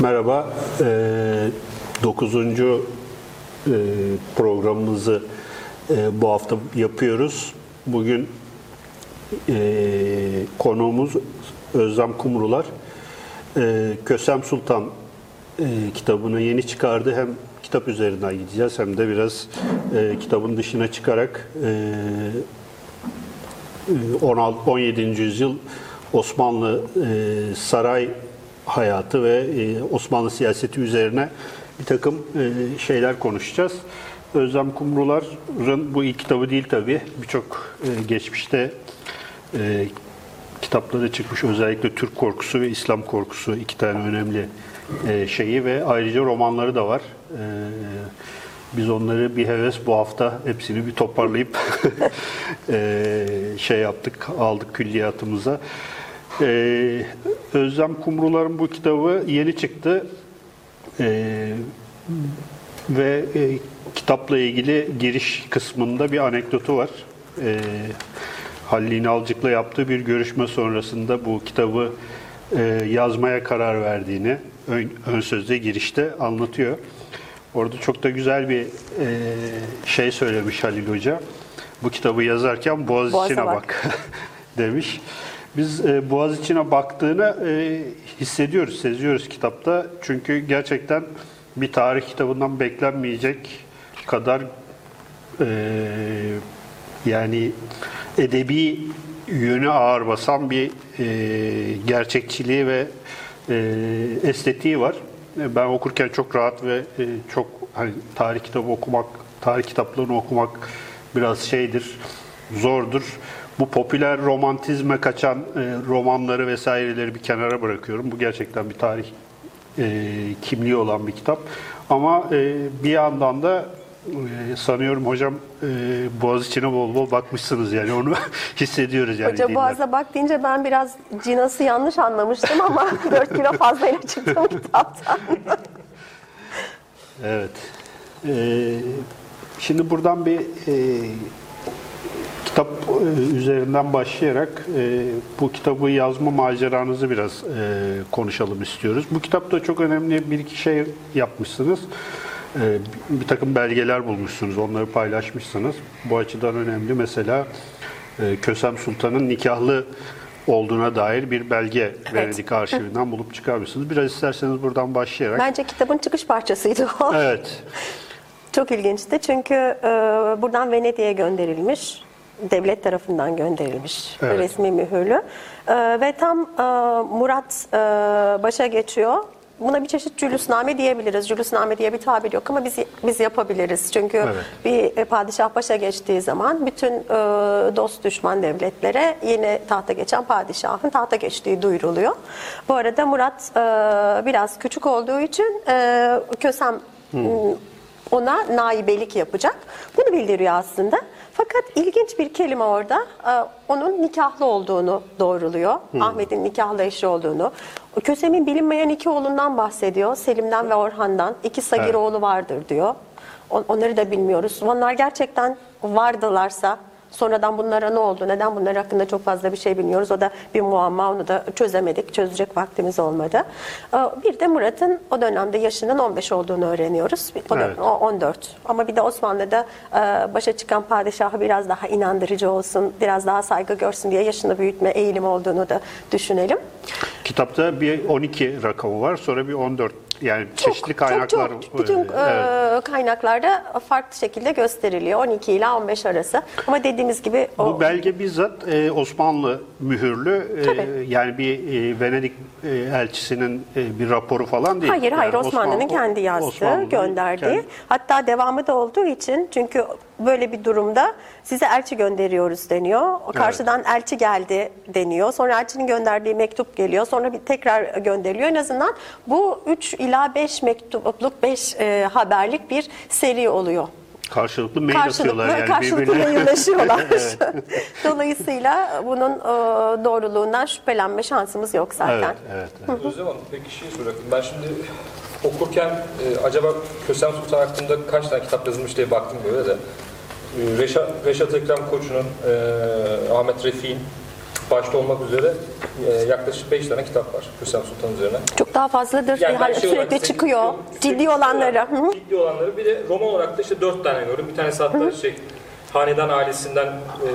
Merhaba, 9. E, programımızı e, bu hafta yapıyoruz. Bugün e, konuğumuz Özlem Kumrular. Kösem Sultan kitabını yeni çıkardı. Hem kitap üzerinden gideceğiz hem de biraz kitabın dışına çıkarak 16 17. yüzyıl Osmanlı saray hayatı ve e, Osmanlı siyaseti üzerine bir takım e, şeyler konuşacağız. Özlem Kumrular'ın bu ilk kitabı değil tabii. Birçok e, geçmişte kitapları çıkmış. Özellikle Türk korkusu ve İslam korkusu iki tane önemli şeyi ve ayrıca romanları da var. Biz onları bir heves bu hafta hepsini bir toparlayıp şey yaptık, aldık külliyatımıza. Ee, Özlem Kumrular'ın bu kitabı yeni çıktı. Ee, ve e, kitapla ilgili giriş kısmında bir anekdotu var. Ee, Halil İnalcık'la yaptığı bir görüşme sonrasında bu kitabı e, yazmaya karar verdiğini ön, ön sözde girişte anlatıyor. Orada çok da güzel bir e, şey söylemiş Halil Hoca. Bu kitabı yazarken boğaz Boğaz'a içine bak, bak demiş. Biz e, Boğaz içine baktığını e, hissediyoruz, seziyoruz kitapta. Çünkü gerçekten bir tarih kitabından beklenmeyecek kadar e, yani edebi yönü ağır basan bir e, gerçekçiliği ve e, estetiği var. E, ben okurken çok rahat ve e, çok hani tarih kitabı okumak, tarih kitaplarını okumak biraz şeydir, zordur bu popüler romantizme kaçan e, romanları vesaireleri bir kenara bırakıyorum. Bu gerçekten bir tarih e, kimliği olan bir kitap. Ama e, bir yandan da e, sanıyorum hocam e, Boğaziçi'ne bol bol bakmışsınız yani onu hissediyoruz yani. Hoca Boğaz'a bak deyince ben biraz cinası yanlış anlamıştım ama 4 kilo fazlayla çıktım kitaptan. evet. Ee, şimdi buradan bir e, kitap e, üzerinden başlayarak e, bu kitabı yazma maceranızı biraz e, konuşalım istiyoruz. Bu kitapta çok önemli bir iki şey yapmışsınız. Bir takım belgeler bulmuşsunuz, onları paylaşmışsınız. Bu açıdan önemli. Mesela Kösem Sultan'ın nikahlı olduğuna dair bir belge evet. Venedik arşivinden bulup çıkarmışsınız. Biraz isterseniz buradan başlayarak. Bence kitabın çıkış parçasıydı o. Evet. Çok ilginçti çünkü buradan Venedik'e gönderilmiş devlet tarafından gönderilmiş evet. resmi mühürlü. E, ve tam e, Murat e, başa geçiyor. Buna bir çeşit cülüsname diyebiliriz. Cülüsname diye bir tabir yok ama biz biz yapabiliriz. Çünkü evet. bir e, padişah başa geçtiği zaman bütün e, dost düşman devletlere yeni tahta geçen padişahın tahta geçtiği duyuruluyor. Bu arada Murat e, biraz küçük olduğu için e, Kösem hmm. ona naibelik yapacak. Bunu bildiriyor aslında. Fakat ilginç bir kelime orada e, onun nikahlı olduğunu doğruluyor. Hmm. Ahmet'in nikahlı eşi olduğunu. Kösem'in bilinmeyen iki oğlundan bahsediyor. Selim'den ve Orhan'dan. İki sagir evet. oğlu vardır diyor. Onları da bilmiyoruz. Onlar gerçekten vardılarsa Sonradan bunlara ne oldu? Neden bunlar hakkında çok fazla bir şey bilmiyoruz. O da bir muamma. Onu da çözemedik. Çözecek vaktimiz olmadı. Ee, bir de Murat'ın o dönemde yaşının 15 olduğunu öğreniyoruz. O, evet. 14. Ama bir de Osmanlı'da e, başa çıkan padişahı biraz daha inandırıcı olsun, biraz daha saygı görsün diye yaşını büyütme eğilimi olduğunu da düşünelim. Kitapta bir 12 rakamı var. Sonra bir 14 yani çeşitli kaynaklar. Çok, çok. Bütün evet. kaynaklarda farklı şekilde gösteriliyor. 12 ile 15 arası. Ama dediğimiz gibi... O... Bu belge bizzat e, Osmanlı mühürlü. E, yani bir e, Venedik e, elçisinin e, bir raporu falan değil. Hayır, hayır. Yani Osmanlı'nın Osmanlı, kendi yazdığı, Osmanlı'nın gönderdiği. Kendi... Hatta devamı da olduğu için çünkü böyle bir durumda size elçi gönderiyoruz deniyor. Karşıdan evet. elçi geldi deniyor. Sonra elçinin gönderdiği mektup geliyor. Sonra bir tekrar gönderiliyor. En azından bu 3 ila 5 mektupluk 5 e, haberlik bir seri oluyor. Karşılıklı mail karşılıklı, atıyorlar yani Karşılıklı mailleşiyorlar. Dolayısıyla bunun e, doğruluğundan şüphelenme şansımız yok zaten. Evet, evet. evet. Özlem Hanım peki şey soracaktım. Ben şimdi okurken e, acaba Kösem Sultan hakkında kaç tane kitap yazılmış diye baktım böyle de. E, Reşat, Reşat Ekrem Koçu'nun, e, Ahmet Refik'in başta olmak üzere e, yaklaşık 5 tane kitap var Hüsam Sultan üzerine. Çok daha fazladır. Yani Yani şey sürekli çıkıyor. sürekli Ciddi olanları. Hı hı. Ciddi olanları. Bir de roman olarak da işte 4 tane gördüm. Bir tanesi hatta şey Hanedan ailesinden e,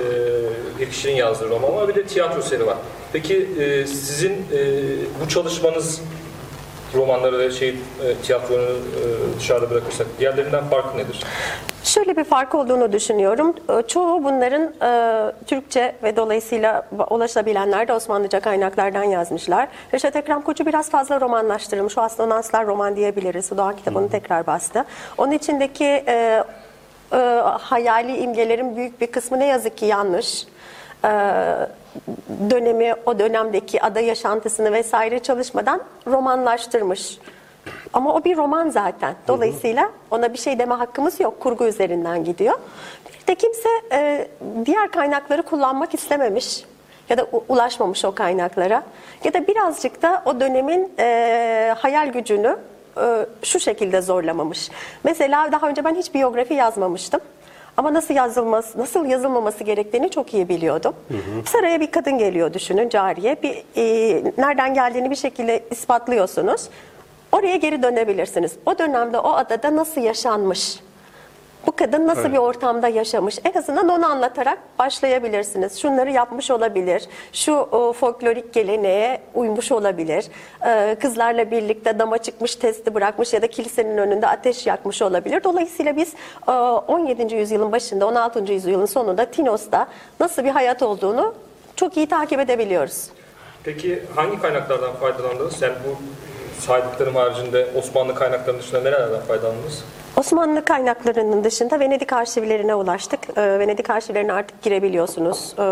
bir kişinin yazdığı roman var. Bir de tiyatro seri var. Peki e, sizin e, bu çalışmanız romanları ve şey e, tiyatronu e, dışarıda bırakırsak diğerlerinden farkı nedir? Şöyle bir fark olduğunu düşünüyorum. Ee, Çoğu bunların e, Türkçe ve dolayısıyla ulaşabilenler de Osmanlıca kaynaklardan yazmışlar. Reşat Ekrem Koçu biraz fazla romanlaştırılmış. O aslında Nanslar roman diyebiliriz. O Doğan kitabını tekrar bastı. Onun içindeki e, e, hayali imgelerin büyük bir kısmı ne yazık ki yanlış. E, dönemi, o dönemdeki ada yaşantısını vesaire çalışmadan romanlaştırmış. Ama o bir roman zaten. Dolayısıyla ona bir şey deme hakkımız yok. Kurgu üzerinden gidiyor. Bir de kimse e, diğer kaynakları kullanmak istememiş ya da ulaşmamış o kaynaklara. Ya da birazcık da o dönemin e, hayal gücünü e, şu şekilde zorlamamış. Mesela daha önce ben hiç biyografi yazmamıştım. Ama nasıl yazılması, nasıl yazılmaması gerektiğini çok iyi biliyordum. Saraya bir kadın geliyor düşünün, cariye. Bir e, nereden geldiğini bir şekilde ispatlıyorsunuz. Oraya geri dönebilirsiniz. O dönemde o adada nasıl yaşanmış? Bu kadın nasıl bir ortamda yaşamış? En azından onu anlatarak başlayabilirsiniz. Şunları yapmış olabilir. Şu o, folklorik geleneğe uymuş olabilir. Ee, kızlarla birlikte dama çıkmış, testi bırakmış ya da kilisenin önünde ateş yakmış olabilir. Dolayısıyla biz e, 17. yüzyılın başında, 16. yüzyılın sonunda Tinos'ta nasıl bir hayat olduğunu çok iyi takip edebiliyoruz. Peki hangi kaynaklardan faydalandınız? Yani bu saydıklarım haricinde Osmanlı kaynaklarının dışında nerelerden faydalandınız? Osmanlı kaynaklarının dışında Venedik arşivlerine ulaştık. Ee, Venedik arşivlerine artık girebiliyorsunuz. Ee,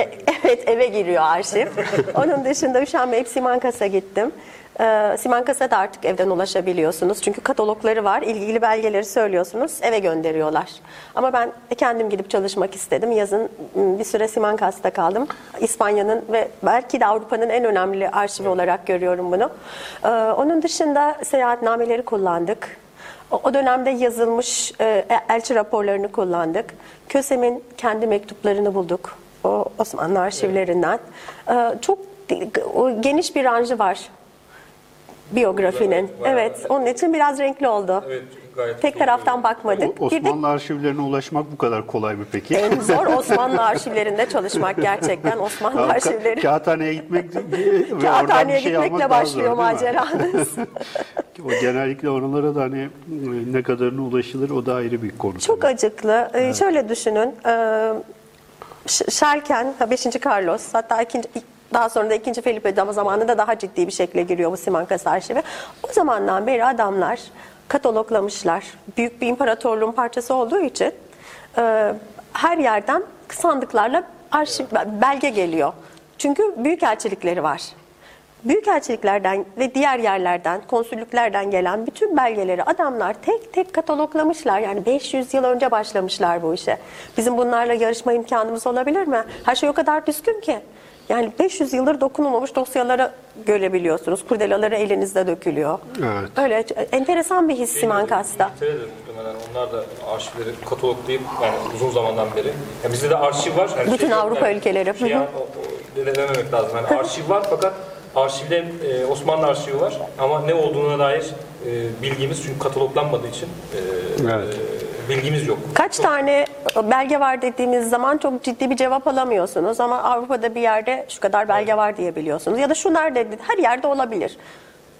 e- evet eve giriyor arşiv. Onun dışında üşenmeyip Simankas'a gittim. Ee, Simankas'a da artık evden ulaşabiliyorsunuz. Çünkü katalogları var. İlgili belgeleri söylüyorsunuz. Eve gönderiyorlar. Ama ben kendim gidip çalışmak istedim. Yazın m, bir süre Simankas'ta kaldım. İspanya'nın ve belki de Avrupa'nın en önemli arşivi olarak görüyorum bunu. Ee, onun dışında seyahatnameleri kullandık. O dönemde yazılmış e, elçi raporlarını kullandık. Kösem'in kendi mektuplarını bulduk. O Osmanlı arşivlerinden. E, çok geniş bir ranjı var biyografinin. Evet, Evet, onun için biraz renkli oldu. Evet, gayet Tek taraftan bakmadık. Bir de Osmanlı arşivlerine ulaşmak bu kadar kolay mı peki? en zor Osmanlı arşivlerinde çalışmak gerçekten. Osmanlı Ka- arşivleri. Kağıthane'ye gitmek ve oradan bir Kağıthaneye şey gitmekle başlıyor zor, maceranız. O genellikle oralara da hani e, ne kadarına ulaşılır o da ayrı bir konu. Çok tabii. acıklı. Ee, Şöyle düşünün. Ş- Şerken, ha, 5. Carlos, hatta ikinci, daha sonra da 2. Felipe zamanında daha ciddi bir şekilde giriyor bu Simancas arşivi. O zamandan beri adamlar kataloglamışlar. Büyük bir imparatorluğun parçası olduğu için e, her yerden sandıklarla arşiv belge geliyor. Çünkü büyük elçilikleri var. Büyükelçiliklerden ve diğer yerlerden, konsüllüklerden gelen bütün belgeleri adamlar tek tek kataloglamışlar. Yani 500 yıl önce başlamışlar bu işe. Bizim bunlarla yarışma imkanımız olabilir mi? Her şey o kadar düzgün ki. Yani 500 yıldır dokunulmamış dosyaları görebiliyorsunuz. Kurdelaları elinizde dökülüyor. Evet. Öyle enteresan bir his Simankas'ta. İngiltere'de muhtemelen onlar da arşivleri kataloglayıp yani uzun zamandan beri. Yani bizde de arşiv var. Yani Bütün yok, Avrupa ülkeleri. Şey, yani, o, o, de- dememek lazım. Yani arşiv var fakat arşivde e, Osmanlı arşivi var ama ne olduğuna dair e, bilgimiz çünkü kataloglanmadığı için e, Evet. e, bilgimiz yok. Kaç tane belge var dediğimiz zaman çok ciddi bir cevap alamıyorsunuz ama Avrupa'da bir yerde şu kadar belge var diyebiliyorsunuz. Ya da şu nerede her yerde olabilir.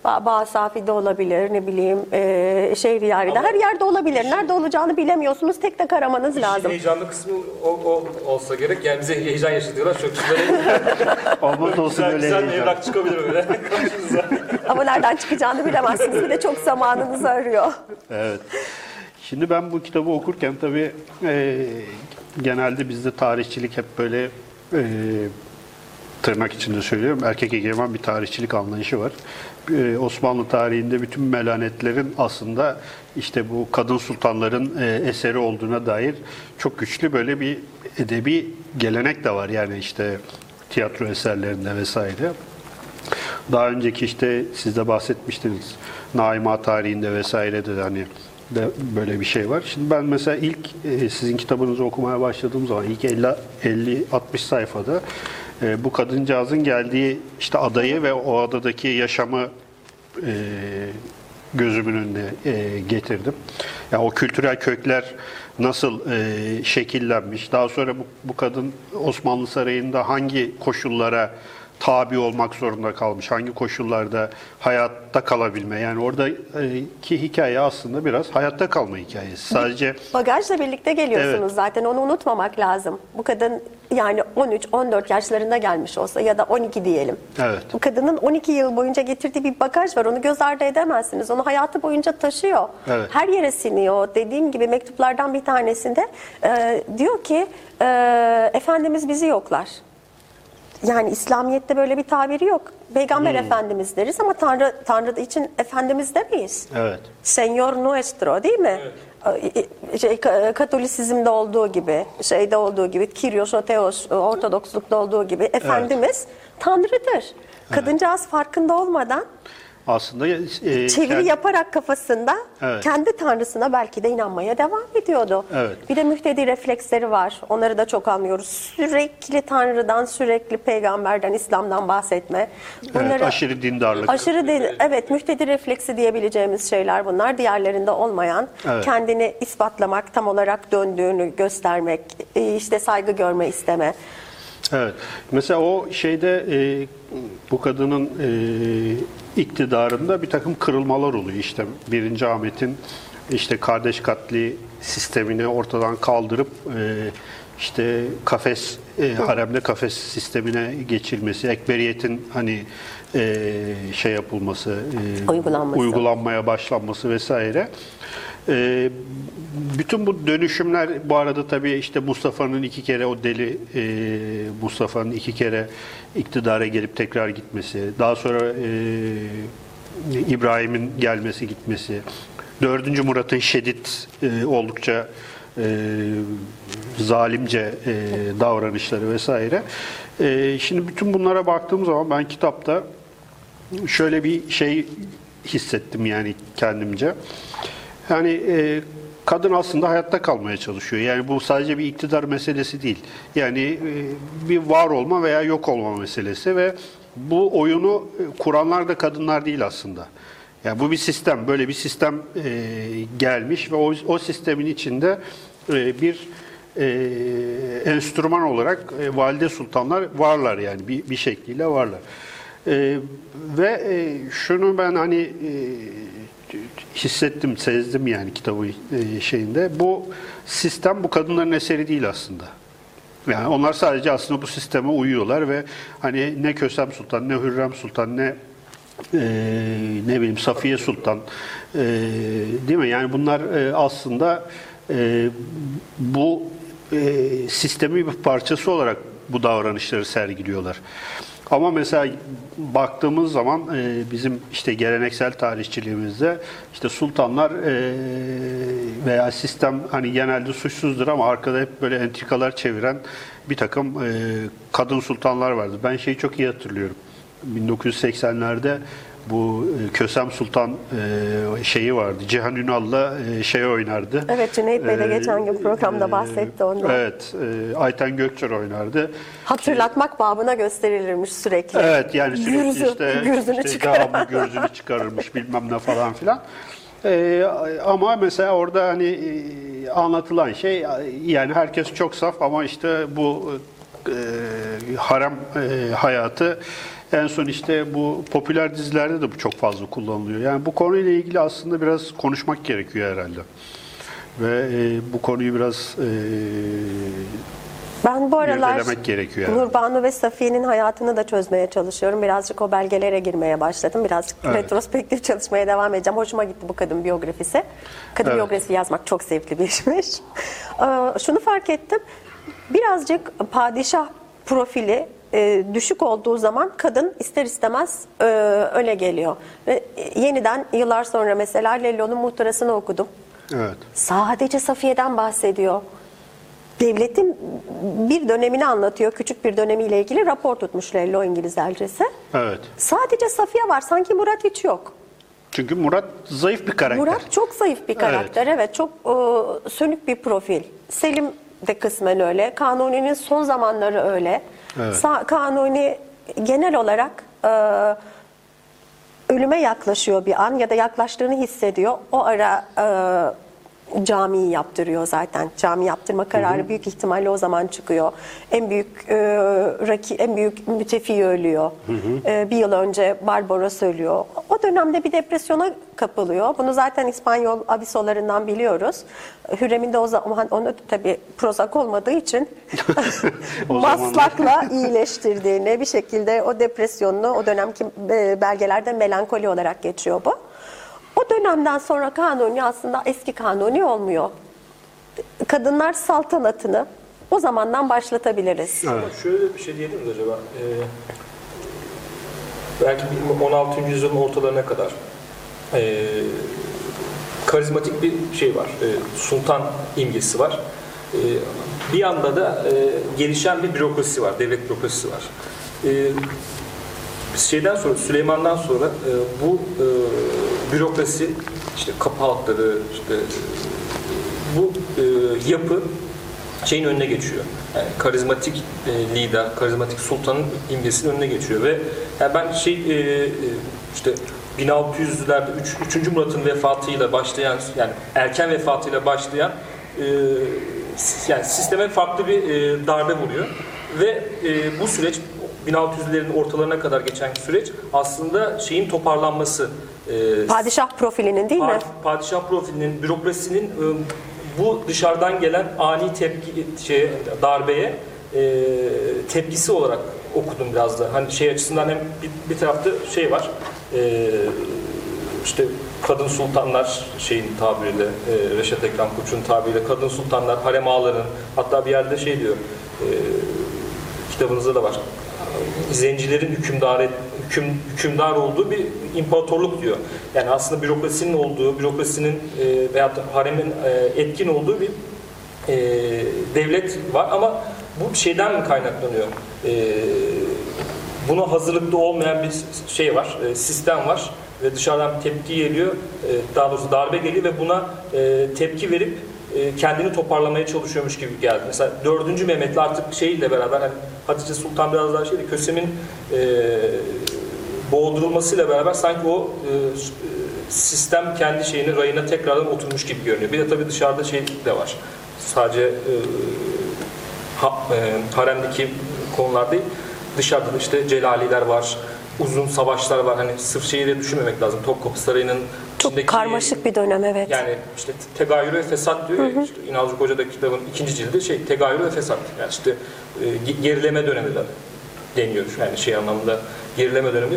Ba Bağ Safi'de olabilir, ne bileyim, e, Şehriyari'de, her yerde olabilir. Nerede olacağını bilemiyorsunuz, tek tek aramanız İşin lazım. heyecanlı kısmı o, o olsa gerek. Yani bize heyecan yaşatıyorlar. Çok güzel, Olmaz olsun öyle güzel bir evrak çıkabilir öyle karşınıza. Ama nereden çıkacağını bilemezsiniz. Bir de çok zamanınızı arıyor. Evet. Şimdi ben bu kitabı okurken tabii e, genelde bizde tarihçilik hep böyle e, tırnak içinde söylüyorum erkek egemen bir tarihçilik anlayışı var. E, Osmanlı tarihinde bütün melanetlerin aslında işte bu kadın sultanların e, eseri olduğuna dair çok güçlü böyle bir edebi gelenek de var. Yani işte tiyatro eserlerinde vesaire. Daha önceki işte siz de bahsetmiştiniz Naima tarihinde vesaire de hani de böyle bir şey var. Şimdi ben mesela ilk e, sizin kitabınızı okumaya başladığım zaman ilk 50 50 60 sayfada e, bu kadıncağızın geldiği işte adayı ve o adadaki yaşamı e, gözümün önüne e, getirdim. Ya o kültürel kökler nasıl şekillenmiş? Daha sonra bu kadın Osmanlı Sarayı'nda hangi koşullara tabi olmak zorunda kalmış? Hangi koşullarda hayatta kalabilme? Yani oradaki hikaye aslında biraz hayatta kalma hikayesi. Sadece Bagajla birlikte geliyorsunuz Evet. zaten onu unutmamak lazım. Bu kadın yani 13-14 yaşlarında gelmiş olsa ya da 12 diyelim. Evet. Bu kadının 12 yıl boyunca getirdiği bir bagaj var. Onu göz ardı edemezsiniz. Onu hayatı boyunca taşıyor. Evet. Her yere siniyor. Dediğim gibi mektuplardan bir tanesinde e, diyor ki e, Efendimiz bizi yoklar. Yani İslamiyet'te böyle bir tabiri yok. Peygamber Efendimiz deriz ama Tanrı Tanrı için Efendimiz demeyiz. evet. Señor nuestro değil mi? Ee, Şey, ka- Katolisizmde olduğu gibi, şeyde olduğu gibi, Kyrios, Oteos, Ortodokslukta olduğu gibi Efendimiz Tanrı'dır. Kadıncağız farkında olmadan Aslında e, çeviri kendi- yaparak kafasında Evet. kendi tanrısına belki de inanmaya devam ediyordu. Evet. Bir de müftedi refleksleri var. Onları da çok anlıyoruz. Sürekli tanrıdan, sürekli peygamberden, İslam'dan bahsetme. evet, aşırı dindarlık. Aşırı değil, evet müftedi refleksi diyebileceğimiz şeyler bunlar. Diğerlerinde olmayan, Evet. kendini ispatlamak, tam olarak döndüğünü göstermek, e, işte saygı görme isteme. Evet. Mesela o şeyde e, bu kadının e, iktidarında bir takım kırılmalar oluyor. İşte birinci Ahmet'in işte kardeş katli sistemini ortadan kaldırıp e, işte kafes e, haremde kafes sistemine geçilmesi, ekberiyetin hani e, şey yapılması, e, Uygulanması. uygulanmaya başlanması vesaire. E, bütün bu dönüşümler bu arada tabii işte Mustafa'nın iki kere o deli e, Mustafa'nın iki kere iktidara gelip tekrar gitmesi, daha sonra e, İbrahim'in gelmesi gitmesi, dördüncü Murat'ın şiddet e, oldukça e, zalimce e, davranışları vesaire. E, şimdi bütün bunlara baktığım zaman ben kitapta şöyle bir şey hissettim yani kendimce. Yani e, kadın aslında hayatta kalmaya çalışıyor. Yani bu sadece bir iktidar meselesi değil. Yani e, bir var olma veya yok olma meselesi ve bu oyunu e, kuranlar da kadınlar değil aslında. Yani bu bir sistem, böyle bir sistem e, gelmiş ve o, o sistemin içinde e, bir e, enstrüman olarak e, valide sultanlar varlar yani bir, bir şekliyle varlar. E, ve e, şunu ben hani e, hissettim, sezdim yani kitabı e, şeyinde. Bu sistem bu kadınların eseri değil aslında. Yani onlar sadece aslında bu sisteme uyuyorlar ve hani ne Kösem Sultan, ne Hürrem Sultan, ne e, ne bileyim Safiye Sultan e, değil mi? Yani bunlar e, aslında e, bu e, sistemin bir parçası olarak bu davranışları sergiliyorlar. Ama mesela baktığımız zaman e, bizim işte geleneksel tarihçiliğimizde işte sultanlar e, veya sistem hani genelde suçsuzdur ama arkada hep böyle entrikalar çeviren bir takım e, kadın sultanlar vardı. Ben şeyi çok iyi hatırlıyorum. 1980'lerde bu e, Kösem Sultan e, şeyi vardı. Cihan Ünal'la e, şey oynardı. Evet, Cüneyt Bey de geçen gün programda bahsetti ondan. Evet. Ayten Gökçer oynardı. Hatırlatmak babına gösterilirmiş sürekli. Evet yani sürekli Gürzü, işte, gürzünü işte devamlı gürzünü çıkarırmış bilmem ne falan filan. Ee, ama mesela orada hani anlatılan şey yani herkes çok saf ama işte bu e, harem e, hayatı en son işte bu popüler dizilerde de bu çok fazla kullanılıyor. Yani bu konuyla ilgili aslında biraz konuşmak gerekiyor herhalde. Ve e, bu konuyu biraz e, Ben bu aralar gerekiyor yani. Nurbanu ve Safiye'nin hayatını da çözmeye çalışıyorum. Birazcık o belgelere girmeye başladım. Birazcık Evet. retrospektif çalışmaya devam edeceğim. Hoşuma gitti bu kadın biyografisi. Kadın Evet. biyografi yazmak çok zevkli bir işmiş. Ee, Şunu fark ettim. Birazcık padişah profili e, düşük olduğu zaman kadın ister istemez e, öne geliyor. Ve e, yeniden yıllar sonra mesela Lello'nun muhtırasını okudum. evet. Sadece Safiye'den bahsediyor. Devletin bir dönemini anlatıyor. Küçük bir dönemiyle ilgili rapor tutmuş Lello İngiliz elçisi. Evet. Sadece Safiye var. Sanki Murat hiç yok. Çünkü Murat zayıf bir karakter. Murat çok zayıf bir karakter. Evet, çok e, sönük bir profil. Selim de kısmen öyle. Kanuni'nin son zamanları öyle. Evet. Kanuni genel olarak e, ölüme yaklaşıyor bir an ya da yaklaştığını hissediyor. O ara e, camiyi yaptırıyor zaten. Cami yaptırma kararı büyük ihtimalle o zaman çıkıyor. En büyük e, raki, en büyük mütefi ölüyor. E, bir yıl önce Barbaros ölüyor. O dönemde bir depresyona kapılıyor. Bunu zaten İspanyol abisolarından biliyoruz. Hürrem'in de o zaman onu tabii Prozac olmadığı için maslakla iyileştirdiğini bir şekilde o depresyonunu o dönemki e, belgelerde melankoli olarak geçiyor bu. O dönemden sonra kanuni aslında eski kanuni olmuyor. Kadınlar saltanatını o zamandan başlatabiliriz. Ama şöyle bir şey diyelim mi acaba? Ee, belki bir 16. yüzyılın ortalarına kadar ee, karizmatik bir şey var. Ee, sultan imgesi var. Ee, bir yanda da ee, gelişen bir bürokrasi var. Devlet bürokrasisi var. Ee, şeyden sonra Süleyman'dan sonra e, bu e, bürokrasi işte kapı halkları işte e, bu e, yapı şeyin önüne geçiyor. Yani karizmatik e, lider, karizmatik sultanın imgesinin önüne geçiyor ve yani ben şey e, e, işte 1600'lerde 3. 3. Murat'ın vefatıyla başlayan yani erken vefatıyla başlayan e, yani sisteme farklı bir e, darbe vuruyor ve e, bu süreç 1600'lerin ortalarına kadar geçen süreç aslında şeyin toparlanması e, Padişah profilinin değil mi? Pa- Padişah profilinin, bürokrasinin e, bu dışarıdan gelen ani tepki şey darbeye e, tepkisi olarak okudum biraz da. Hani şey açısından hem bir, bir tarafta şey var. E, işte kadın sultanlar şeyin tabiriyle e, Reşat Ekrem Koç'un tabiriyle kadın sultanlar harem ağaların hatta bir yerde şey diyor e, kitabınızda da var. Zencilerin hükümdar hüküm, hükümdar olduğu bir imparatorluk diyor. Yani aslında bürokrasinin olduğu, bürokrasinin e, da haremin e, etkin olduğu bir e, devlet var ama bu şeyden mi kaynaklanıyor? E, buna hazırlıklı olmayan bir şey var, e, sistem var ve dışarıdan bir tepki geliyor, e, daha doğrusu darbe geliyor ve buna e, tepki verip e, kendini toparlamaya çalışıyormuş gibi geldi. Mesela 4. Mehmet'le artık şeyle beraber hani Hatice Sultan biraz daha şeydi, Kösem'in e, boğdurulmasıyla beraber sanki o e, sistem kendi şeyini rayına tekrardan oturmuş gibi görünüyor. Bir de tabii dışarıda şey de var. Sadece e, ha, e, haremdeki konular değil. Dışarıda da işte Celaliler var, uzun savaşlar var. Hani sırf şeyi de düşünmemek lazım. Topkapı Sarayı'nın Çok karmaşık bir dönem evet. yani işte tegayür ve fesat diyor ya, işte İnalcık Hoca'da kitabın ikinci cildi şey tegayür ve fesat. Yani işte e, ge- gerileme dönemi de deniyor. Yani şey anlamda gerileme dönemi.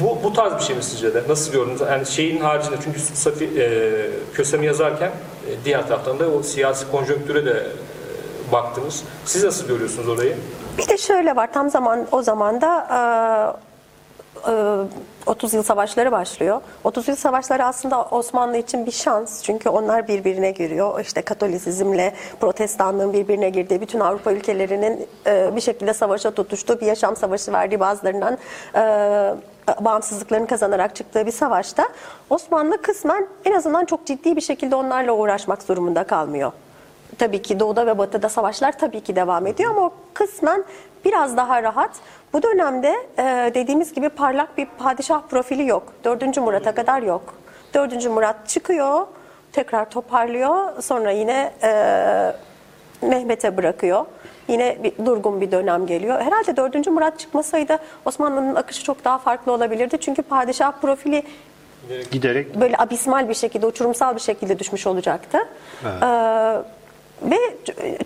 Bu, bu tarz bir şey mi sizce de? Nasıl gördünüz? Yani şeyin haricinde çünkü Safi, e, Kösem'i yazarken e, diğer taraftan da o siyasi konjonktüre de e, baktınız. Siz nasıl görüyorsunuz orayı? Bir de şöyle var tam zaman o zaman da e, 30 yıl savaşları başlıyor. 30 yıl savaşları aslında Osmanlı için bir şans. Çünkü onlar birbirine giriyor. İşte Katolisizmle Protestanlığın birbirine girdiği bütün Avrupa ülkelerinin e, bir şekilde savaşa tutuştuğu bir yaşam savaşı verdiği bazılarından e, bağımsızlıklarını kazanarak çıktığı bir savaşta Osmanlı kısmen en azından çok ciddi bir şekilde onlarla uğraşmak durumunda kalmıyor. Tabii ki doğuda ve batıda savaşlar tabii ki devam ediyor ama kısmen biraz daha rahat. Bu dönemde e, dediğimiz gibi parlak bir padişah profili yok. 4. Murat'a kadar yok. 4. Murat çıkıyor, tekrar toparlıyor. Sonra yine e, Mehmet'e bırakıyor. Yine bir durgun bir dönem geliyor. Herhalde 4. Murat çıkmasaydı Osmanlı'nın akışı çok daha farklı olabilirdi. Çünkü padişah profili Giderek böyle abismal bir şekilde, uçurumsal bir şekilde düşmüş olacaktı. Ee, ve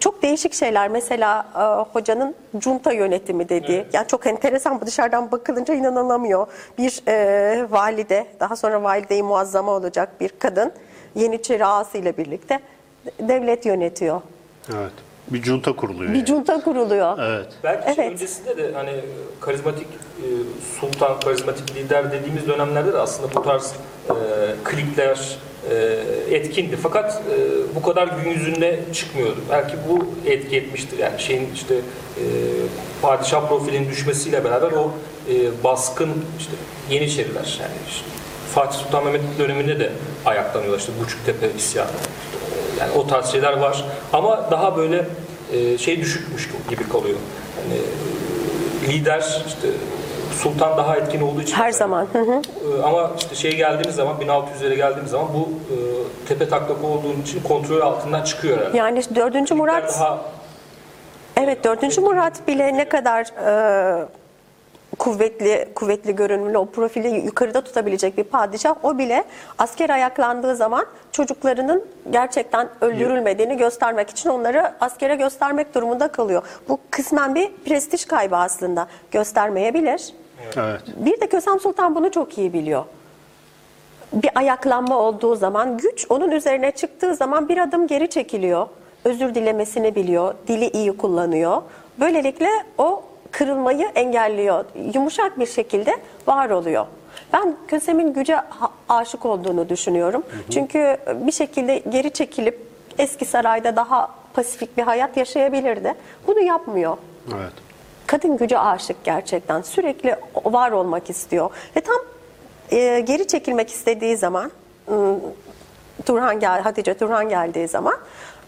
çok değişik şeyler. Mesela e, hocanın junta yönetimi dediği, yani çok enteresan bu dışarıdan bakılınca inanılamıyor. Bir e, valide, daha sonra valide-i muazzama olacak bir kadın, Yeniçeri ağası ile birlikte devlet yönetiyor. evet bir junta kuruluyor. Bir yani. junta kuruluyor. Evet. Belki şey Evet. öncesinde de hani karizmatik e, sultan, karizmatik lider dediğimiz dönemlerde de aslında bu tarz e, klikler etkindi. Fakat e, bu kadar gün yüzünde çıkmıyordu. Belki bu etki etmiştir. Yani şeyin işte e, padişah profilinin düşmesiyle beraber o e, baskın işte Yeniçeriler yani işte Fatih Sultan Mehmet döneminde de ayaklanıyorlar işte Buçuktepe isyanı. E, Yani o tarz şeyler var ama daha böyle e, şey düşükmüş gibi kalıyor. Yani e, lider işte sultan daha etkin olduğu için Her zaman. Hı hı. e, ama işte şey geldiğimiz zaman 1600'lere geldiğimiz zaman bu e, tepe taklak olduğu için kontrol altından çıkıyor herhalde. Yani 4. Murat Daha Evet 4. Murat bile ne kadar e, kuvvetli kuvvetli görünümlü o profili yukarıda tutabilecek bir padişah o bile asker ayaklandığı zaman çocuklarının gerçekten öldürülmediğini göstermek için onları askere göstermek durumunda kalıyor. Bu kısmen bir prestij kaybı aslında göstermeyebilir. Evet. Bir de Kösem Sultan bunu çok iyi biliyor. Bir ayaklanma olduğu zaman güç onun üzerine çıktığı zaman bir adım geri çekiliyor. Özür dilemesini biliyor, dili iyi kullanıyor. Böylelikle o kırılmayı engelliyor. Yumuşak bir şekilde var oluyor. Ben Kösem'in güce aşık olduğunu düşünüyorum. Çünkü bir şekilde geri çekilip eski sarayda daha pasifik bir hayat yaşayabilirdi. Bunu yapmıyor. Evet. Kadın güce aşık gerçekten. Sürekli var olmak istiyor. Ve tam e, geri çekilmek istediği zaman Turhan gel, Hatice Turhan geldiği zaman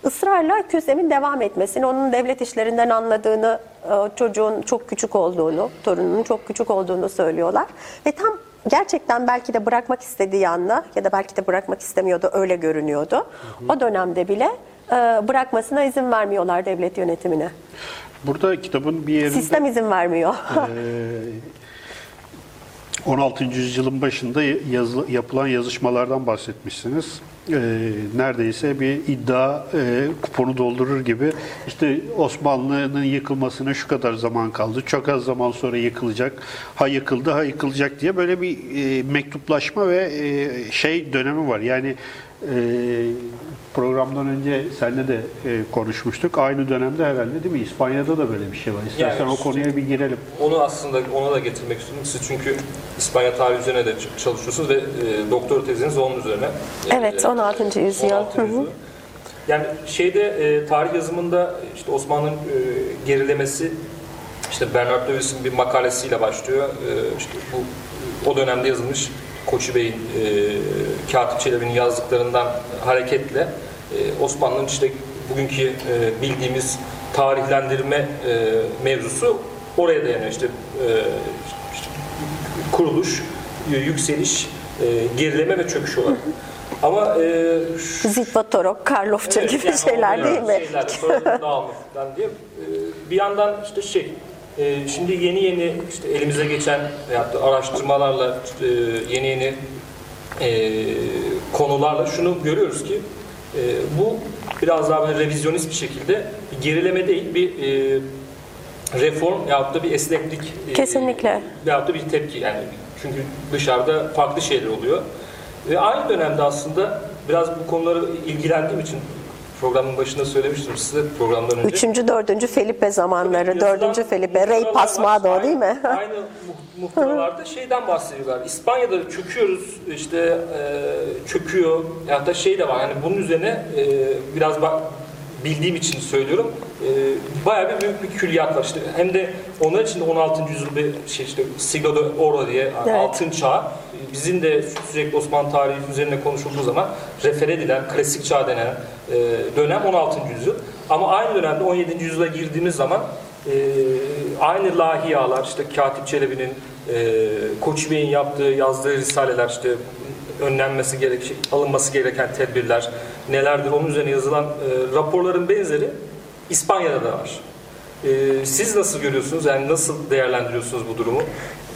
ısrarla Kösem'in devam etmesini, onun devlet işlerinden anladığını, e, çocuğun çok küçük olduğunu, torununun çok küçük olduğunu söylüyorlar. Ve tam gerçekten belki de bırakmak istediği anda ya da belki de bırakmak istemiyordu, öyle görünüyordu. O dönemde bile e, bırakmasına izin vermiyorlar devlet yönetimine. Burada kitabın bir yerinde Sistem izin vermiyor. Ee, 16. yüzyılın başında yazı- yapılan yazışmalardan bahsetmişsiniz. Ee, neredeyse bir iddia e, kuponu doldurur gibi işte Osmanlı'nın yıkılmasına şu kadar zaman kaldı, çok az zaman sonra yıkılacak, ha yıkıldı ha yıkılacak diye böyle bir e, mektuplaşma ve e, şey dönemi var. Yani e, programdan önce seninle de e, konuşmuştuk. Aynı dönemde herhalde değil mi? İspanya'da da böyle bir şey var. İstersen Yani o konuya bir girelim. Onu aslında ona da getirmek istiyorum. Siz çünkü İspanya tarihi üzerine de çalışıyorsunuz ve e, doktor teziniz onun üzerine. Evet, E, 16. yüzyıl. 16. Hı hı. yüzyıl. Yani şeyde e, tarih yazımında işte Osmanlı'nın e, gerilemesi işte Bernard Lewis'in bir makalesiyle başlıyor. E, işte bu o dönemde yazılmış Koçu Bey'in e, Katip Çelebi'nin yazdıklarından hareketle e, Osmanlı'nın işte bugünkü e, bildiğimiz tarihlendirme e, mevzusu oraya dayanıyor. İşte, e, işte kuruluş, e, yükseliş, e, gerileme ve çöküş olarak. Ama e, şu- Zitvatorok, Karlofça Evet, gibi yani şeyler değil mi? Şeyler, sonra dağılma falan diye. Ee, Bir yandan işte şey, e, şimdi yeni yeni işte elimize geçen da araştırmalarla işte yeni yeni e, konularla şunu görüyoruz ki e, bu biraz daha böyle revizyonist bir şekilde bir gerileme değil bir e, reform yahut da bir esneklik e, Kesinlikle. veyahut da bir tepki yani çünkü dışarıda farklı şeyler oluyor. Ve aynı dönemde aslında biraz bu konuları ilgilendiğim için programın başında söylemiştim size programdan önce. Üçüncü, dördüncü Felipe zamanları, dördüncü Felipe, Rey Pasmado değil mi? Aynı, aynı mu- muhtıralarda şeyden bahsediyorlar. İspanya'da çöküyoruz, işte e, çöküyor. Ya da şey de var. Yani bunun üzerine e, biraz bak bildiğim için söylüyorum. E, bayağı bir büyük bir külliyat var. İşte hem de onlar için de 16. yüzyıl bir şey işte Siglo de Oro diye Evet. altın çağ. Bizim de sürekli Osmanlı tarihi üzerine konuşulduğu zaman refer edilen, klasik çağ denen e, dönem 16. yüzyıl. Ama aynı dönemde 17. yüzyıla girdiğimiz zaman e, aynı lahiyalar, işte Katip Çelebi'nin, e, Koç Bey'in yaptığı, yazdığı risaleler, işte önlenmesi gerek, şey, alınması gereken tedbirler nelerdir, onun üzerine yazılan e, raporların benzeri İspanya'da da var. E, siz nasıl görüyorsunuz, yani nasıl değerlendiriyorsunuz bu durumu?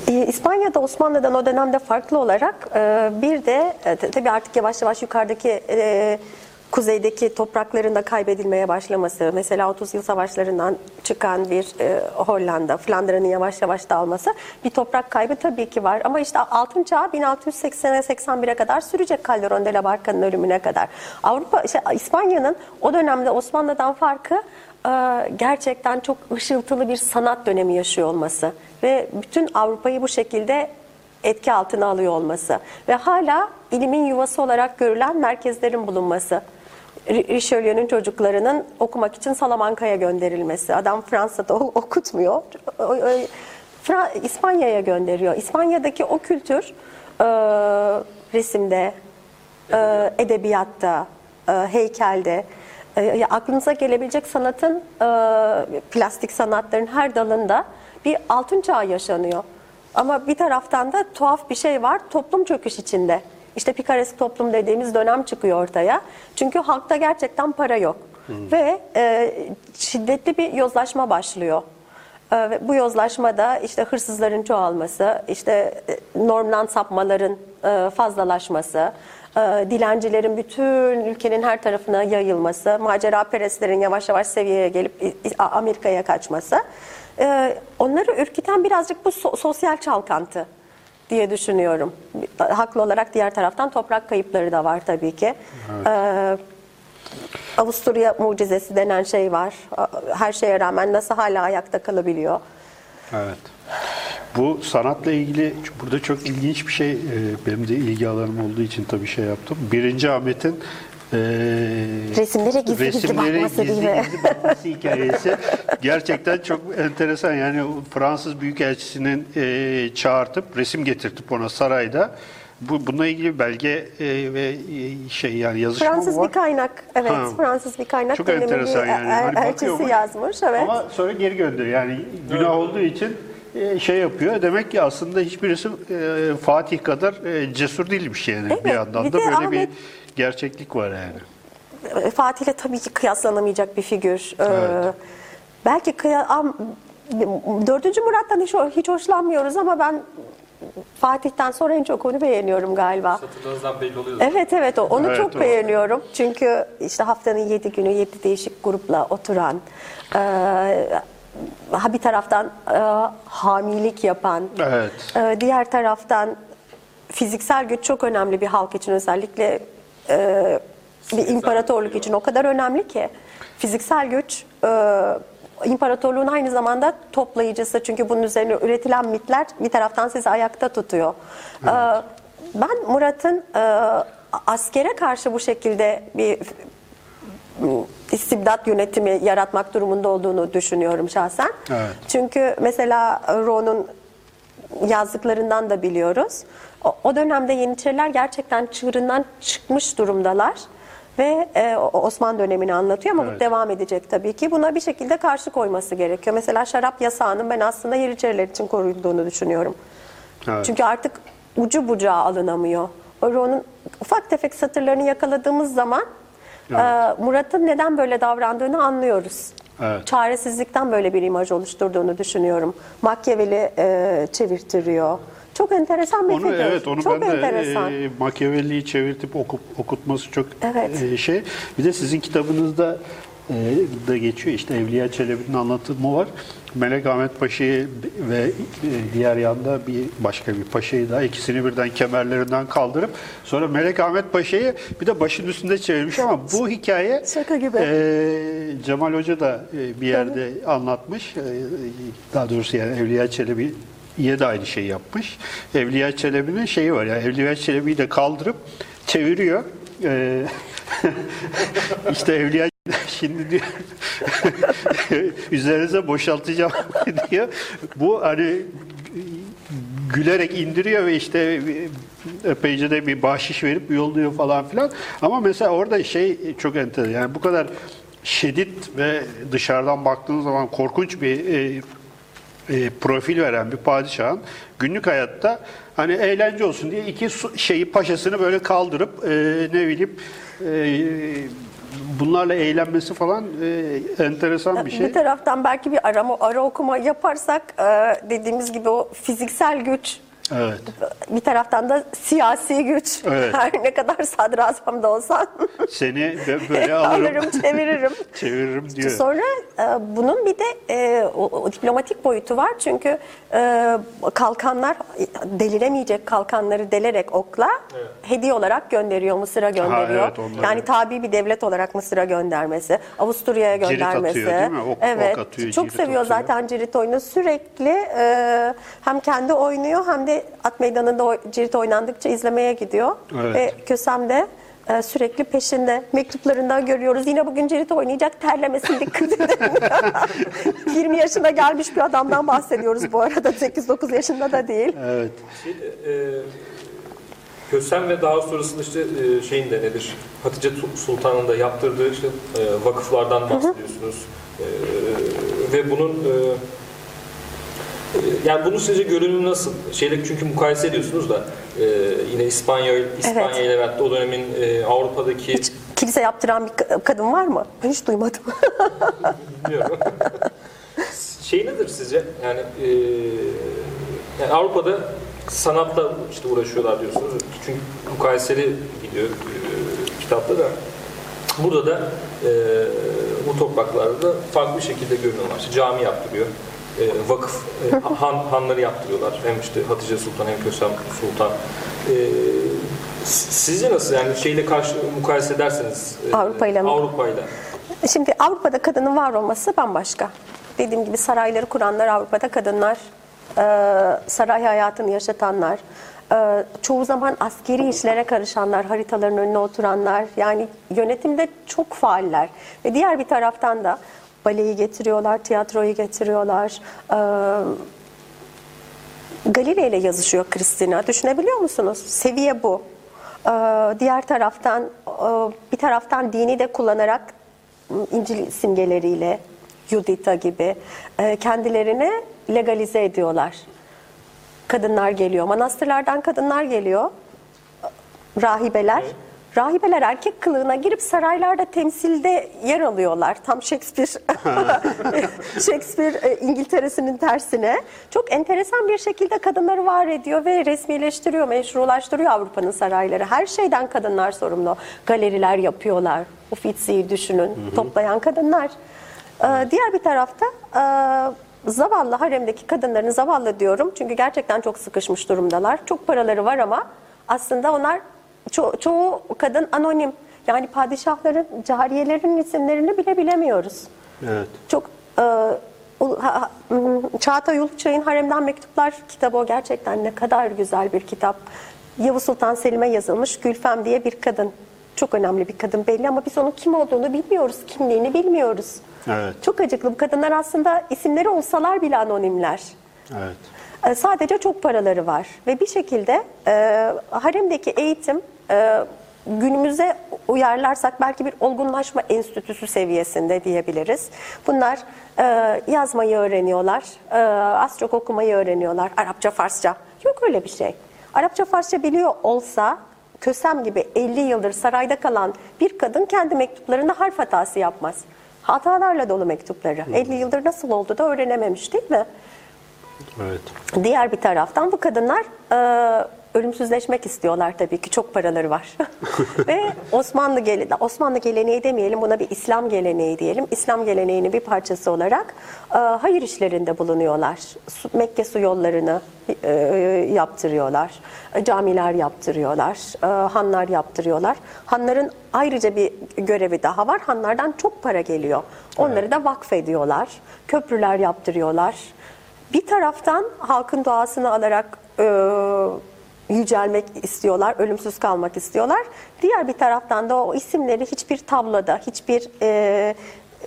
Ee, İspanya'da Osmanlı'dan o dönemde farklı olarak e, bir de e, tabii artık yavaş yavaş yukarıdaki e, kuzeydeki toprakların da kaybedilmeye başlaması, mesela 30 yıl savaşlarından çıkan bir e, Hollanda, Flandra'nın yavaş yavaş dağılması bir toprak kaybı tabii ki var. Ama işte altın çağ 1680'e 81'e kadar sürecek Calderón de la Barca'nın ölümüne kadar. Avrupa, işte İspanya'nın o dönemde Osmanlı'dan farkı e, gerçekten çok ışıltılı bir sanat dönemi yaşıyor olması ve bütün Avrupa'yı bu şekilde etki altına alıyor olması ve hala ilimin yuvası olarak görülen merkezlerin bulunması. Ri- Richelieu'nun çocuklarının okumak için Salamanca'ya gönderilmesi. Adam Fransa'da okutmuyor. İspanya'ya gönderiyor. İspanya'daki o kültür e, resimde, e, edebiyatta, e, heykelde, aklınıza gelebilecek sanatın, plastik sanatların her dalında bir altın çağ yaşanıyor. Ama bir taraftan da tuhaf bir şey var, toplum çöküş içinde. İşte pikaresk toplum dediğimiz dönem çıkıyor ortaya. Çünkü halkta gerçekten para yok. Ve e, şiddetli bir yozlaşma başlıyor. Ve Bu yozlaşmada işte hırsızların çoğalması, işte e, normdan sapmaların e, fazlalaşması, e, dilencilerin bütün ülkenin her tarafına yayılması, macera perestlerin yavaş yavaş seviyeye gelip Amerika'ya kaçması, e, onları ürküten birazcık bu so- sosyal çalkantı diye düşünüyorum. Haklı olarak diğer taraftan toprak kayıpları da var tabii ki. Ee, Avusturya mucizesi denen şey var. Her şeye rağmen nasıl hala ayakta kalabiliyor? Evet. Bu sanatla ilgili burada çok ilginç bir şey e, benim de ilgi alanım olduğu için tabii şey yaptım. Birinci Ahmet'in e, Resimlere gizli gizli resimlere bakması gizli değil mi? gizli bakması hikayesi gerçekten çok enteresan. Yani o Fransız Büyükelçisi'nin e, çağırtıp resim getirtip ona sarayda bu bununla ilgili belge e, ve e, şey yani yazışma Fransız var? bir kaynak. Evet, Ha. Fransız bir kaynak. Çok enteresan yani. er- Hani elçisi yazmış. Evet. Ama sonra geri gönderiyor. Yani günah olduğu için e, şey yapıyor. Demek ki aslında hiçbirisi e, Fatih kadar e, cesur değilmiş yani. Evet, Bir yandan bir da böyle Ahmet- bir gerçeklik var yani. E, Fatih'le tabii ki kıyaslanamayacak bir figür. Ee, Evet. belki kıya, am, 4. Murat'tan hiç, hiç hoşlanmıyoruz ama ben Fatih'ten sonra en çok onu beğeniyorum galiba. Satırlarınızdan belli oluyor. Evet evet o- onu Evet, çok o. beğeniyorum. Çünkü işte haftanın yedi günü yedi değişik grupla oturan, e, ha bir taraftan e, hamilik yapan, Evet. e, diğer taraftan fiziksel güç çok önemli bir halk için özellikle e, bir imparatorluk için o kadar önemli ki fiziksel güç e, imparatorluğun aynı zamanda toplayıcısı çünkü bunun üzerine üretilen mitler bir taraftan sizi ayakta tutuyor. E, ben Murat'ın e, askere karşı bu şekilde bir istibdat yönetimi yaratmak durumunda olduğunu düşünüyorum şahsen. Evet. Çünkü mesela Ro'nun yazdıklarından da biliyoruz. O, o dönemde Yeniçeriler gerçekten çığırından çıkmış durumdalar. Ve e, Osman dönemini anlatıyor ama bu Evet. devam edecek tabii ki. Buna bir şekilde karşı koyması gerekiyor. Mesela şarap yasağının ben aslında Yeniçeriler için koruyulduğunu düşünüyorum. Evet. Çünkü artık ucu bucağı alınamıyor. Onun ufak tefek satırlarını yakaladığımız zaman Evet. e, Murat'ın neden böyle davrandığını anlıyoruz. Evet. Çaresizlikten böyle bir imaj oluşturduğunu düşünüyorum. Machiavelli e, çevirtiriyor. Çok enteresan bir Onu figür. evet onu çok ben de enteresan. e, Machiavelli'yi çevirtip okup, okutması çok Evet. e, şey. Bir de sizin kitabınızda e, da geçiyor işte Evliya Çelebi'nin anlatımı var. Melek Ahmet Paşa'yı ve diğer yanda bir başka bir paşayı da ikisini birden kemerlerinden kaldırıp sonra Melek Ahmet Paşa'yı bir de başın üstünde çevirmiş ama bu hikaye Şaka gibi. e, Cemal Hoca da e, bir yerde anlatmış. E, Daha doğrusu yani Evliya Çelebi İye de aynı şeyi yapmış. Evliya Çelebi'nin şeyi var yani Evliya Çelebi'yi de kaldırıp çeviriyor. Ee, işte Evliya şimdi diyor üzerinize boşaltacağım diyor. Bu hani gülerek indiriyor ve işte epeyce de bir bahşiş verip yolluyor falan filan. Ama mesela orada şey çok enteresan. Yani bu kadar şiddet ve dışarıdan baktığınız zaman korkunç bir e, e, profil veren bir padişahın günlük hayatta hani eğlence olsun diye iki şeyi paşasını böyle kaldırıp e, ne bileyim e, bunlarla eğlenmesi falan e, enteresan bir şey. Bir taraftan belki bir arama, ara okuma yaparsak e, dediğimiz gibi o fiziksel güç Evet. bir taraftan da siyasi güç. Evet. Her ne kadar sadrazam da olsan Seni bö- böyle alırım, alırım çeviririm. çeviririm diyor. Sonra e, bunun bir de e, o, o diplomatik boyutu var çünkü e, kalkanlar deliremeyecek kalkanları delerek okla hediye olarak gönderiyor Mısır'a gönderiyor. evet, onları- yani tabi bir devlet olarak Mısır'a göndermesi, Avusturya'ya Cirit göndermesi. atıyor, değil mi? Ok- ok evet. atıyor, çok cirit seviyor atıyor. zaten cirit oyunu. Sürekli e, hem kendi oynuyor hem de at meydanında o cirit oynandıkça izlemeye gidiyor. Evet. Ve Kösem de e, sürekli peşinde. Mektuplarından görüyoruz. Yine bugün cirit oynayacak terlemesin dikkat edin. 20 yaşına gelmiş bir adamdan bahsediyoruz bu arada. 8-9 yaşında da değil. Evet. Şey, e, Kösem ve daha sonrasında işte e, şeyin de nedir? Hatice Sultan'ın da yaptırdığı işte e, vakıflardan bahsediyorsunuz. E, ve bunun e, yani bunun sizce görünümü nasıl? Şeyle çünkü mukayese ediyorsunuz da e, yine İspanya İspanya Evet. ile da o dönemin e, Avrupa'daki Hiç kilise yaptıran bir ka- kadın var mı? Ben hiç duymadım. Bilmiyorum. şey nedir sizce? Yani, e, yani Avrupa'da sanatla işte uğraşıyorlar diyorsunuz. Çünkü mukayeseli gidiyor e, kitapta da. Burada da e, bu topraklarda da farklı bir şekilde görünüyor. İşte cami yaptırıyor. E, vakıf, e, han, hanları yaptırıyorlar. Hem işte Hatice Sultan hem Kösem Sultan. E, sizce nasıl? Yani şeyle karşı mukayese ederseniz e, Avrupa ile? Avrupa ile. Şimdi Avrupa'da kadının var olması bambaşka. Dediğim gibi sarayları kuranlar Avrupa'da kadınlar, e, saray hayatını yaşatanlar, e, çoğu zaman askeri işlere karışanlar, haritaların önüne oturanlar, yani yönetimde çok faaller. Ve diğer bir taraftan da baleyi getiriyorlar, tiyatroyu getiriyorlar. E, Galile ile yazışıyor Kristina. Düşünebiliyor musunuz? Seviye bu. Ee, diğer taraftan e, bir taraftan dini de kullanarak İncil simgeleriyle Judita gibi e, kendilerini legalize ediyorlar. Kadınlar geliyor. Manastırlardan kadınlar geliyor. Rahibeler. Rahibeler erkek kılığına girip saraylarda temsilde yer alıyorlar. Tam Shakespeare Shakespeare e, İngiltere'sinin tersine. Çok enteresan bir şekilde kadınları var ediyor ve resmileştiriyor, meşrulaştırıyor Avrupa'nın sarayları. Her şeyden kadınlar sorumlu. Galeriler yapıyorlar. Uffizi'yi düşünün. Toplayan kadınlar. Ee, Diğer bir tarafta e, zavallı haremdeki kadınların zavallı diyorum. Çünkü gerçekten çok sıkışmış durumdalar. Çok paraları var ama aslında onlar ço- çoğu kadın anonim. Yani padişahların, cariyelerin isimlerini bile bilemiyoruz. Evet. Çok e, Ulu- ha- ha- m, Çağatay Uluçay'ın Haremden Mektuplar kitabı o gerçekten ne kadar güzel bir kitap. Yavuz Sultan Selim'e yazılmış Gülfem diye bir kadın. Çok önemli bir kadın belli ama biz onun kim olduğunu bilmiyoruz, kimliğini bilmiyoruz. Evet. Çok acıklı. Bu kadınlar aslında isimleri olsalar bile anonimler. Evet. E, Sadece çok paraları var ve bir şekilde e, haremdeki eğitim e, günümüze uyarlarsak belki bir olgunlaşma enstitüsü seviyesinde diyebiliriz. Bunlar e, yazmayı öğreniyorlar, e, az çok okumayı öğreniyorlar, Arapça, Farsça. Yok öyle bir şey. Arapça, Farsça biliyor olsa Kösem gibi 50 yıldır sarayda kalan bir kadın kendi mektuplarında harf hatası yapmaz. Hatalarla dolu mektupları. 50 yıldır nasıl oldu da öğrenememiş değil mi? Evet. Diğer bir taraftan bu kadınlar e, ölümsüzleşmek istiyorlar tabii ki çok paraları var. Ve Osmanlı gele Osmanlı geleneği demeyelim buna bir İslam geleneği diyelim. İslam geleneğinin bir parçası olarak e, hayır işlerinde bulunuyorlar. Su- Mekke su yollarını e, yaptırıyorlar. E, camiler yaptırıyorlar. e, hanlar yaptırıyorlar. Hanların ayrıca bir görevi daha var. Hanlardan çok para geliyor. Onları da vakfediyorlar. Köprüler yaptırıyorlar. Bir taraftan halkın doğasını alarak e, yücelmek istiyorlar, ölümsüz kalmak istiyorlar. Diğer bir taraftan da o isimleri hiçbir tabloda, hiçbir e,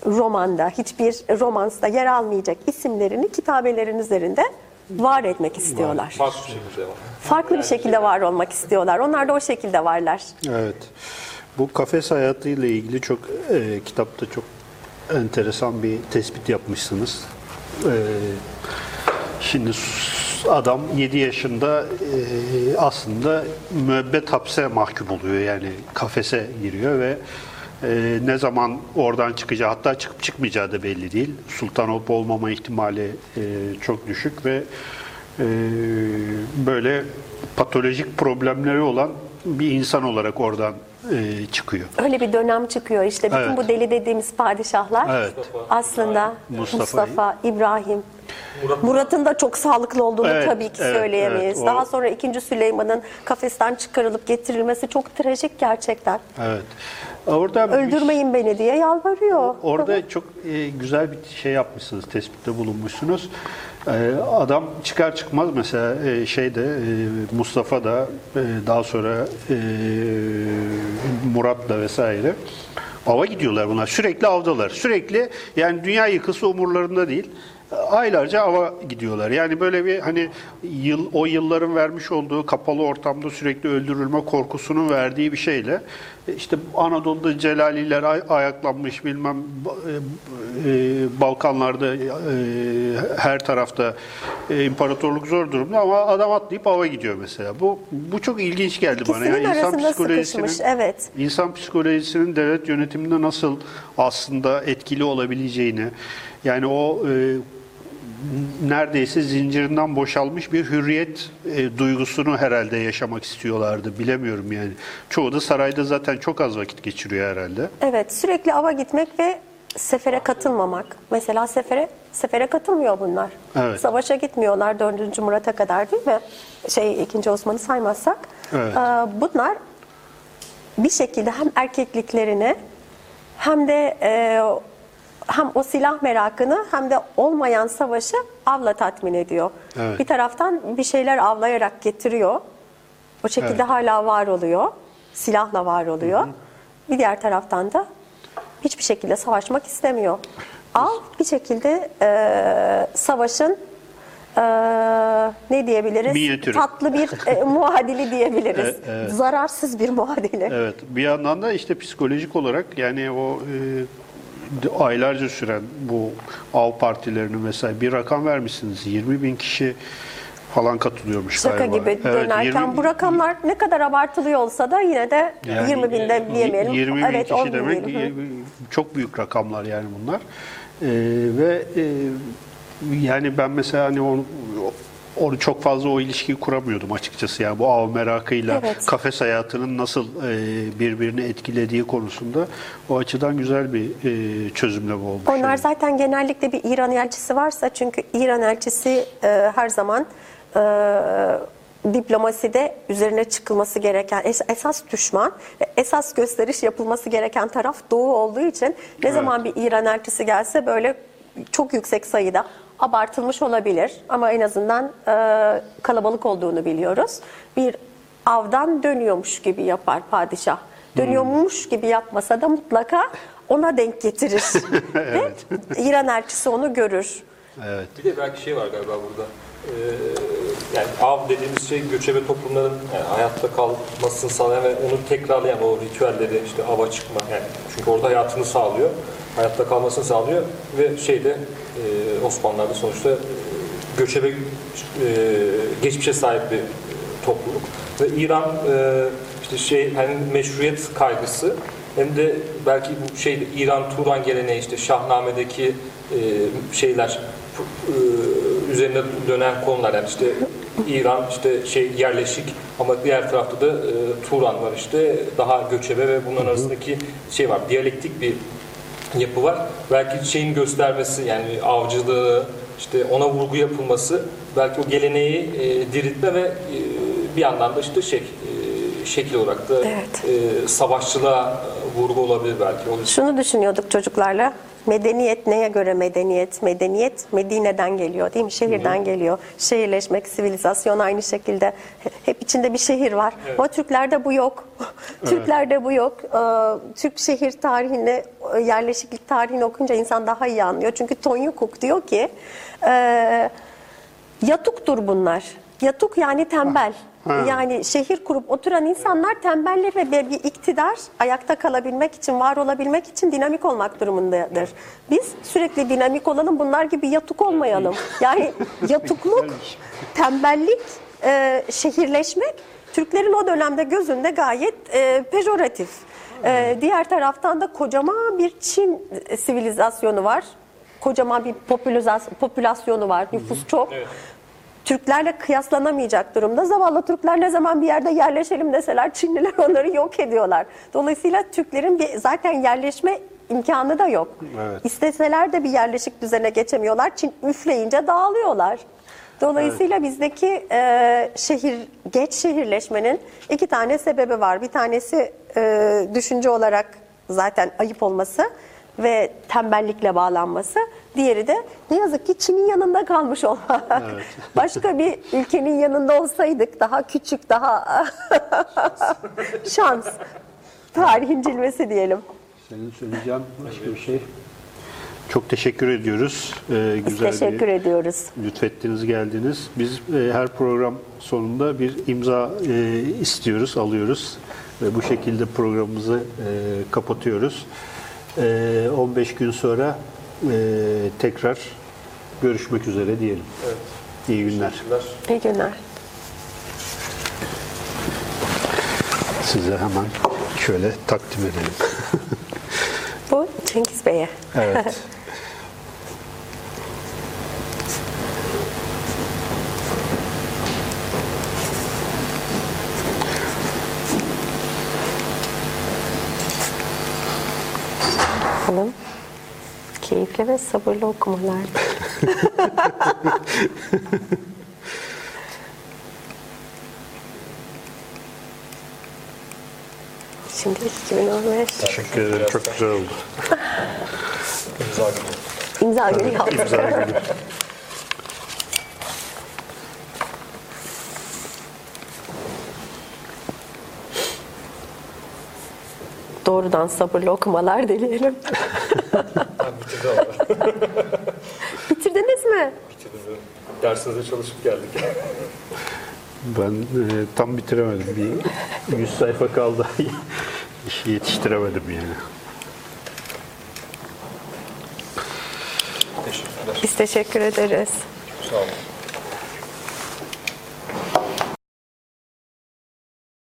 romanda, hiçbir romansta yer almayacak isimlerini kitabelerin üzerinde var etmek istiyorlar. Farklı bir şekilde var. Farklı bir şekilde var olmak istiyorlar. Onlar da o şekilde varlar. Evet. Bu kafes hayatıyla ilgili çok e, kitapta çok enteresan bir tespit yapmışsınız. E, şimdi adam 7 yaşında e, aslında müebbet hapse mahkum oluyor. Yani kafese giriyor ve e, ne zaman oradan çıkacağı hatta çıkıp çıkmayacağı da belli değil. Sultan olup olmama ihtimali e, çok düşük ve e, böyle patolojik problemleri olan bir insan olarak oradan e, çıkıyor. Öyle bir dönem çıkıyor işte. Bütün Evet. bu deli dediğimiz padişahlar Evet. aslında Mustafa. Mustafa, İbrahim. Murat- Murat'ın da çok sağlıklı olduğunu Evet, tabii ki evet, söyleyemeyiz. evet. O- Daha sonra 2. Süleyman'ın kafesten çıkarılıp getirilmesi çok trajik gerçekten. Evet. Orada bir- Öldürmeyin beni diye yalvarıyor. Orada çok e, güzel bir şey yapmışsınız, tespitte bulunmuşsunuz. E, adam çıkar çıkmaz mesela e, şeyde e, Mustafa da e, daha sonra e, Murat'la vesaire ava gidiyorlar bunlar. Sürekli avdalar. Sürekli yani dünya yıkısı umurlarında değil. Aylarca ava gidiyorlar. Yani böyle bir hani yıl o yılların vermiş olduğu kapalı ortamda sürekli öldürülme korkusunun verdiği bir şeyle e, işte Anadolu'da Celaliler ay- ayaklanmış bilmem e, e, Balkanlarda e, her tarafta e, imparatorluk zor durumda ama adam atlayıp ava gidiyor mesela. Bu bu çok ilginç geldi bana. İkisinin Yani insan psikolojisinin sıkışmış. Evet. İnsan psikolojisinin devlet yönetiminde nasıl aslında etkili olabileceğini, yani o e, neredeyse zincirinden boşalmış bir hürriyet e, duygusunu herhalde yaşamak istiyorlardı. Bilemiyorum yani. Çoğu da sarayda zaten çok az vakit geçiriyor herhalde. Evet, sürekli ava gitmek ve sefere katılmamak. Mesela sefere sefere katılmıyor bunlar. Evet. Savaşa gitmiyorlar 4. Murat'a kadar değil mi? Şey 2. Osman'ı saymazsak. Evet. Ee, bunlar bir şekilde hem erkekliklerini hem de e, hem o silah merakını hem de olmayan savaşı avla tatmin ediyor. Evet. Bir taraftan bir şeyler avlayarak getiriyor. O şekilde Evet. hala var oluyor. Silahla var oluyor. Bir diğer taraftan da hiçbir şekilde savaşmak istemiyor. Av bir şekilde e, savaşın e, ne diyebiliriz? Minyatürü. Tatlı bir e, muadili diyebiliriz. Evet, Zararsız bir muadili. Evet. Bir yandan da işte psikolojik olarak yani o e, aylarca süren bu av partilerini mesela bir rakam vermişsiniz. 20 bin kişi falan katılıyormuş Şaka galiba. gibi Evet, dönerken 20 bu rakamlar ne kadar abartılıyor olsa da yine de Yani 20 binde diyemeyelim. 20 bin evet, 10 kişi demek diyelim. e, çok büyük rakamlar yani bunlar. E, ve e, yani ben mesela hani onu, onu çok fazla o ilişkiyi kuramıyordum açıkçası. Yani bu av merakıyla Evet. kafes hayatının nasıl e, birbirini etkilediği konusunda o açıdan güzel bir e, çözümleme olmuş. Onlar yani. zaten genellikle bir İran elçisi varsa çünkü İran elçisi e, her zaman e, diplomaside üzerine çıkılması gereken es- esas düşman esas gösteriş yapılması gereken taraf Doğu olduğu için ne zaman bir İran elçisi gelse böyle çok yüksek sayıda abartılmış olabilir ama en azından e, kalabalık olduğunu biliyoruz. Bir avdan dönüyormuş gibi yapar padişah. Dönüyormuş gibi yapmasa da mutlaka ona denk getirir. Ve İran elçisi onu görür. Evet. Bir de belki şey var galiba burada. Ee, yani av dediğimiz şey göçebe toplumların yani hayatta kalmasını sağlayan ve onu tekrarlayan o ritüelleri işte ava çıkma yani çünkü orada hayatını sağlıyor. Hayatta kalmasını sağlıyor ve şeyde e, Osmanlılar'da sonuçta e, göçebe e, geçmişe sahip bir topluluk ve İran e, işte şey hani meşruiyet kaygısı hem de belki bu şey İran Turan geleneği işte Şahname'deki e, şeyler e, üzerine dönen konular yani işte İran işte şey yerleşik ama diğer tarafta da e, Turan var işte daha göçebe ve bunların arasındaki şey var diyalektik bir yapı var. Belki şeyin göstermesi yani avcılığı işte ona vurgu yapılması belki o geleneği e, diriltme ve e, bir yandan da işte şey e, şekil olarak da Evet. e, savaşçılığa vurgu olabilir belki. Şunu düşünüyorduk çocuklarla. Medeniyet neye göre medeniyet? Medeniyet Medine'den geliyor değil mi? Şehirden geliyor. Şehirleşmek, sivilizasyon aynı şekilde. He- Hep içinde bir şehir var. Ama Türklerde bu yok. Türklerde bu yok. Ee, Türk şehir tarihini, e, yerleşiklik tarihini okunca insan daha iyi anlıyor. Çünkü Tonyukuk diyor ki e, yatuktur bunlar. Yatuk yani tembel. Yani şehir kurup oturan insanlar tembeller ve bir, iktidar ayakta kalabilmek için, var olabilmek için dinamik olmak durumundadır. Biz sürekli dinamik olalım, bunlar gibi yatuk olmayalım. Yani yatukluk, tembellik, e, şehirleşmek Türklerin o dönemde gözünde gayet e, pejoratif. E, diğer taraftan da kocaman bir Çin sivilizasyonu var. Kocaman bir popülasyonu var. Nüfus çok. Türklerle kıyaslanamayacak durumda. Zavallı Türkler ne zaman bir yerde yerleşelim deseler Çinliler onları yok ediyorlar. Dolayısıyla Türklerin bir zaten yerleşme imkanı da yok. Evet. İsteseler de bir yerleşik düzene geçemiyorlar. Çin üfleyince dağılıyorlar. Dolayısıyla bizdeki e, şehir geç şehirleşmenin iki tane sebebi var. Bir tanesi e, düşünce olarak zaten ayıp olması ve tembellikle bağlanması. Diğeri de ne yazık ki Çin'in yanında kalmış olmak. Başka bir ülkenin yanında olsaydık daha küçük, daha şans. Tarihin cilvesi diyelim. Senin söyleyeceğin başka bir şey. Çok teşekkür ediyoruz. Ee, Biz teşekkür ediyoruz. lütfettiniz geldiniz. Biz e, her program sonunda bir imza e, istiyoruz, alıyoruz ve bu şekilde programımızı e, kapatıyoruz. E, 15 gün sonra e, tekrar görüşmek üzere diyelim. Evet. İyi günler. İyi günler. Size hemen şöyle takdim edelim. Bu Cengiz Bey'e. Evet. Keyifli ve sabırlı okumalar. Şimdi 2015 Teşekkür ederim. Çok güzel oldu. İmza günü. imza günü yaptık. İmza günü. Doğrudan sabırlı okumalar dileyelim. Ama. Bitirdiniz mi? bitirdim. Dersinize çalışıp geldik. Ben e, tam bitiremedim. Bir 100 sayfa kaldı. İşi yetiştiremedim yani. Teşekkürler. Biz teşekkür ederiz. Sağ olun.